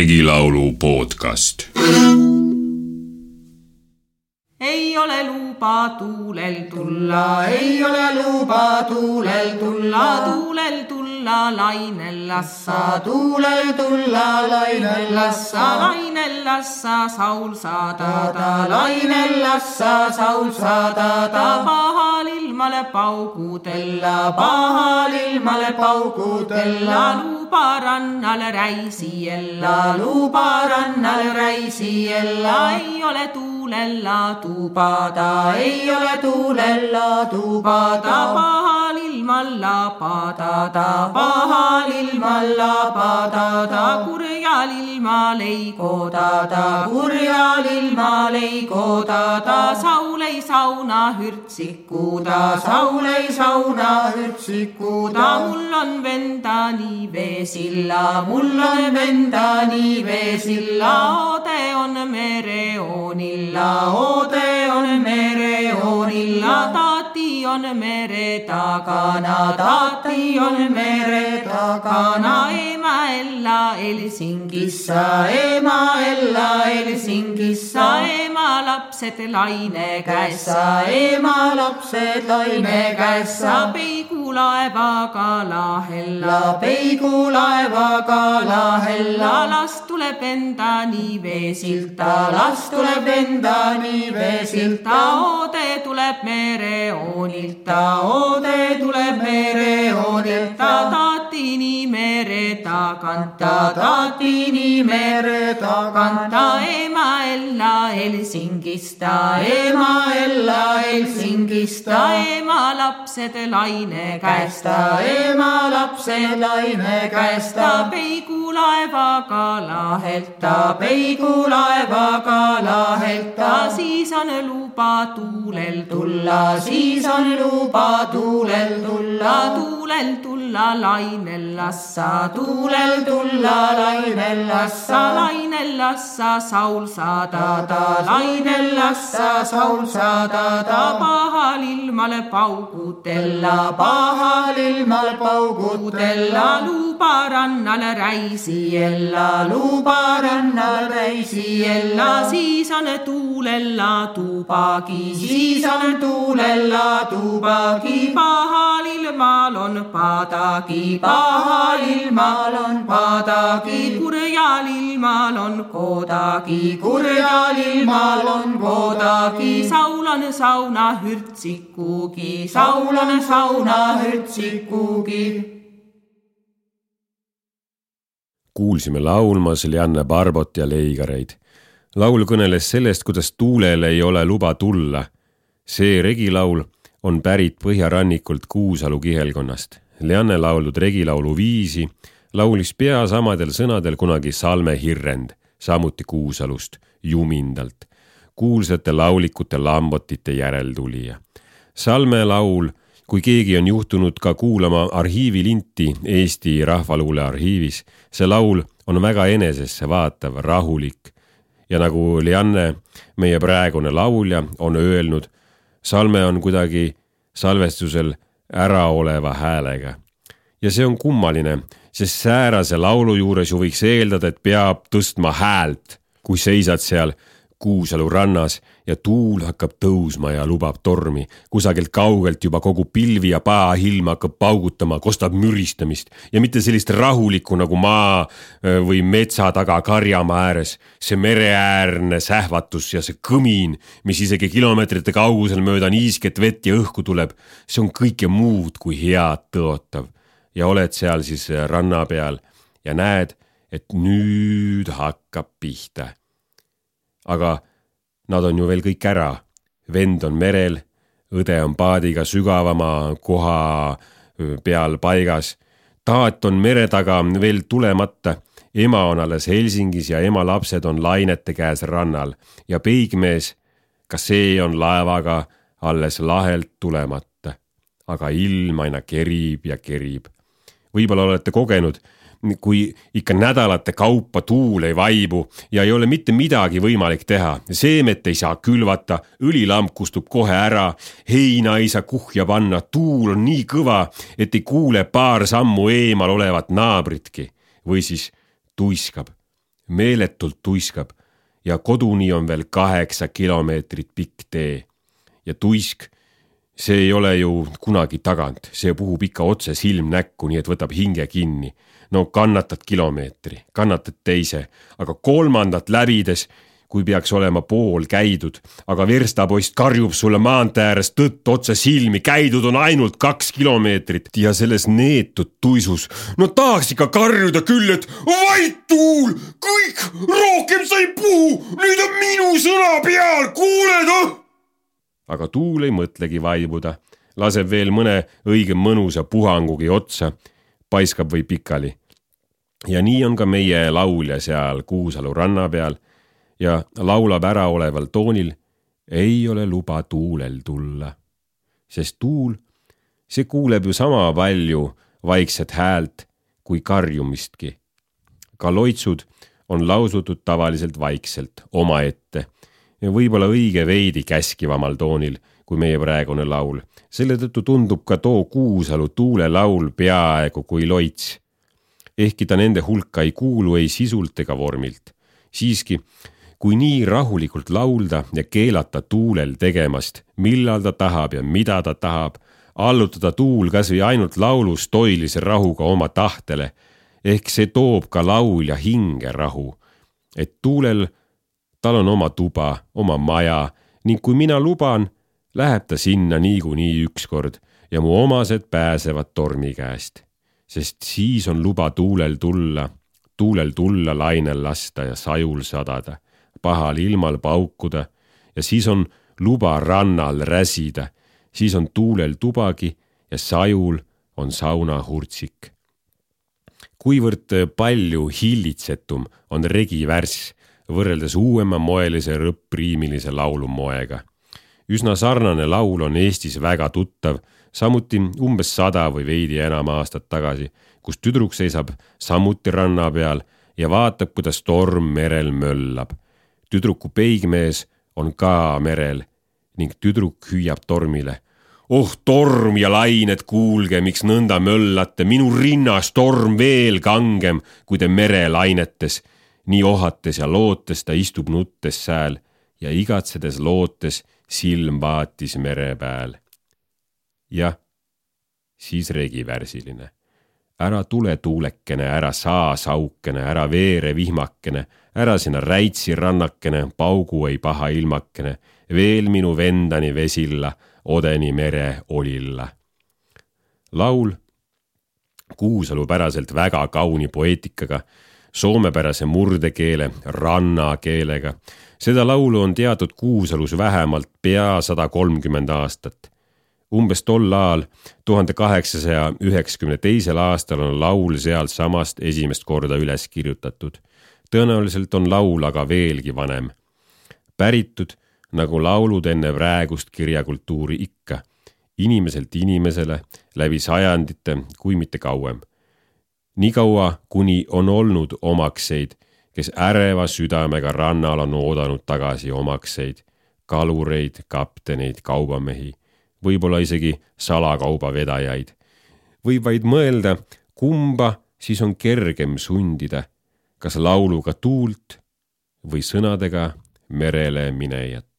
regilaulu podcast. ei ole luba tuulel tulla, ei ole luba tuulel tulla, tuulel tulla, lainel lassa, tuulel tulla, lainel lassa, lainel lassa, Saul saadada, lainel lassa, Saul saadada, pahal ilmale paugutella, pahal ilmale paugutella, luba rannale räisiella, luba rannale räisiella, ei ole tuulella tubada, ei ole tuulella tubada, pahal ilmal lapadada, pahal ilmal lapadada, kurjal ilmal ei kodada, kurjal ilmal ei kodada, Saul ei sauna hürtsikuda, Saul ei sauna hürtsikuda, mul on venda nii veesilla, mul on venda nii veesilla, ode on mereoonilla, ode on mereoonilla, taati on mere takana, taati on mere takana, ema ella Helsingissa, ema ella Helsingissa, ema lapsed laine käessa, ema lapsed laine käessa, peigulaevaga lahella, peigulaevaga lahella, las tuleb enda nii veesilta, las tuleb enda nii veesilta, ode tuleb mereoonilta, ode tuleb mereoonilta, taatini mere tagant, taatini mere tagant, ema ella Helsingista, ema ella Helsingista, ema lapsed laine käest, ema lapsed laine käest, peigulaevaga lahelt, peigulaevaga lahelt, siis on luba tuulel tulla, siis on luba tuulel tulla, tuulel tulla lainel lassa, tuulel tulla lainel lassa, lainel lassa Saul saadada, lainel lassa Saul saadada, pahal ilmale paugutella, pahal ilmal paugutella, luba rannale räisiella, luba rannal räisiella, siis on tuulella tubagi, siis on tuulella tubagi, pahal ilmal on padagi, pahal ilmal on padagi, kurjal ilmal on kodagi, kurjal ilmal on kodagi, Saul on sauna hürtsikugi, Saul on sauna hürtsikugi kuulsime laulmas Lianne Barbot ja Leigareid. laul kõneles sellest, kuidas tuulel ei ole luba tulla. see regilaul on pärit põhjarannikult Kuusalu kihelkonnast. Lianne lauldud regilaulu viisi laulis pea samadel sõnadel kunagi Salme Hirrend, samuti Kuusalust, Jumindalt, kuulsate laulikute Lambotite järeltulija. Salme laul kui keegi on juhtunud ka kuulama arhiivilinti Eesti Rahvaluule arhiivis, see laul on väga enesesse vaatav, rahulik ja nagu Lianne, meie praegune laulja, on öelnud, salme on kuidagi salvestusel äraoleva häälega. ja see on kummaline, sest säärase laulu juures ju võiks eeldada, et peab tõstma häält, kui seisad seal Kuusalu rannas ja tuul hakkab tõusma ja lubab tormi. kusagilt kaugelt juba kogu pilvi ja paahilm hakkab paugutama, kostab müristamist ja mitte sellist rahulikku nagu maa või metsa taga karjamaa ääres. see mereäärne sähvatus ja see kõmin, mis isegi kilomeetrite kaugusel mööda niisket vett ja õhku tuleb, see on kõike muud kui head tõotav. ja oled seal siis ranna peal ja näed, et nüüd hakkab pihta aga nad on ju veel kõik ära. vend on merel, õde on paadiga sügavama koha peal paigas. taat on mere taga veel tulemata. ema on alles Helsingis ja ema lapsed on lainete käes rannal ja peigmees, ka see on laevaga alles lahelt tulemata. aga ilm aina kerib ja kerib. võib-olla olete kogenud kui ikka nädalate kaupa tuul ei vaibu ja ei ole mitte midagi võimalik teha, seemet ei saa külvata, õlilamp kustub kohe ära, heina ei saa kuhja panna, tuul on nii kõva, et ei kuule paar sammu eemal olevat naabritki. Või siis tuiskab meeletult tuiskab. Ja koduni on veel kaheksa kilomeetrit pikk tee. ja tuisk, see ei ole ju kunagi tagant, see puhub ikka otse silm näkku, nii et võtab hinge kinni. no kannatad kilomeetri, kannatad teise, aga kolmandat läbides kui peaks olema pool käidud, aga verstapost karjub sulle maantee ääres tõtt otse silmi, käidud on ainult kaks kilomeetrit ja selles neetud tuisus. no tahaks ikka karjuda küll, et vait tuul, kõik, rohkem sa ei puhu, nüüd on minu sõna peal, kuuled oh? Aga tuul ei mõtlegi vaibuda, laseb veel mõne õige mõnusa puhangugi otsa, paiskab või pikali. ja nii on ka meie laulja seal Kuusalu ranna peal ja laulab äraoleval toonil ei ole luba tuulel tulla. sest tuul, see kuuleb ju sama palju vaikset häält kui karjumistki. ka loitsud on lausutud tavaliselt vaikselt omaette ja võib-olla õige veidi käskivamal toonil kui meie praegune laul. selle tõttu tundub ka too Kuusalu tuulelaul peaaegu kui loits. ehkki ta nende hulka ei kuulu ei sisult ega vormilt. siiski kui nii rahulikult laulda ja keelata tuulel tegemast, millal ta tahab ja mida ta tahab, allutada tuul kasvõi ainult laulus toilise rahuga oma tahtele, ehk see toob ka laulja hinge rahu. et tuulel, tal on oma tuba, oma maja ning kui mina luban, läheb ta sinna niikuinii ükskord ja mu omased pääsevad tormi käest. sest siis on luba tuulel tulla, tuulel tulla lainel lasta ja sajul sadada pahal ilmal paukuda ja siis on luba rannal räsida, siis on tuulel tubagi ja sajul on saunahurtsik. kuivõrd palju hillitsetum on regivärss võrreldes uuema moelise rõppriimilise laulumoega. üsna sarnane laul on Eestis väga tuttav, samuti umbes sada või veidi enam aastat tagasi, kus tüdruk seisab samuti ranna peal ja vaatab, kuidas torm merel möllab tüdruku peigmees on ka merel ning tüdruk hüüab tormile. oh torm ja lained, kuulge, miks nõnda möllate, minu rinnas torm veel kangem, kui te merelainetes. Nii ohates ja lootes ta istub nuttes sääl ja igatsedes lootes silm vaatis mere pääl. jah, siis regivärsiline ära tule tuulekene, ära saa saukene, ära veere vihmakene, ära sinna räitsi rannakene, paugu ei paha ilmakene, veel minu vendani vesilla, odeni mere olilla. laul Kuusalu päraselt väga kauni poeetikaga, soomepärase murdekeele, rannakeelega. seda laulu on teatud Kuusalus vähemalt pea sada kolmkümmend aastat umbes tol ajal, tuhande kaheksasaja üheksakümne teisel aastal on laul sealtsamast esimest korda üles kirjutatud. tõenäoliselt on laul aga veelgi vanem. päritud nagu laulud enne praegust kirjakultuuri ikka, inimeselt inimesele läbi sajandite, kui mitte kauem. Niikaua, kuni on olnud omakseid, kes äreva südamega rannal on oodanud tagasi omakseid, kalureid, kapteneid, kaubamehi võib-olla isegi salakaubavedajaid. võib vaid mõelda, kumba siis on kergem sundida, kas lauluga tuult või sõnadega merele minejat.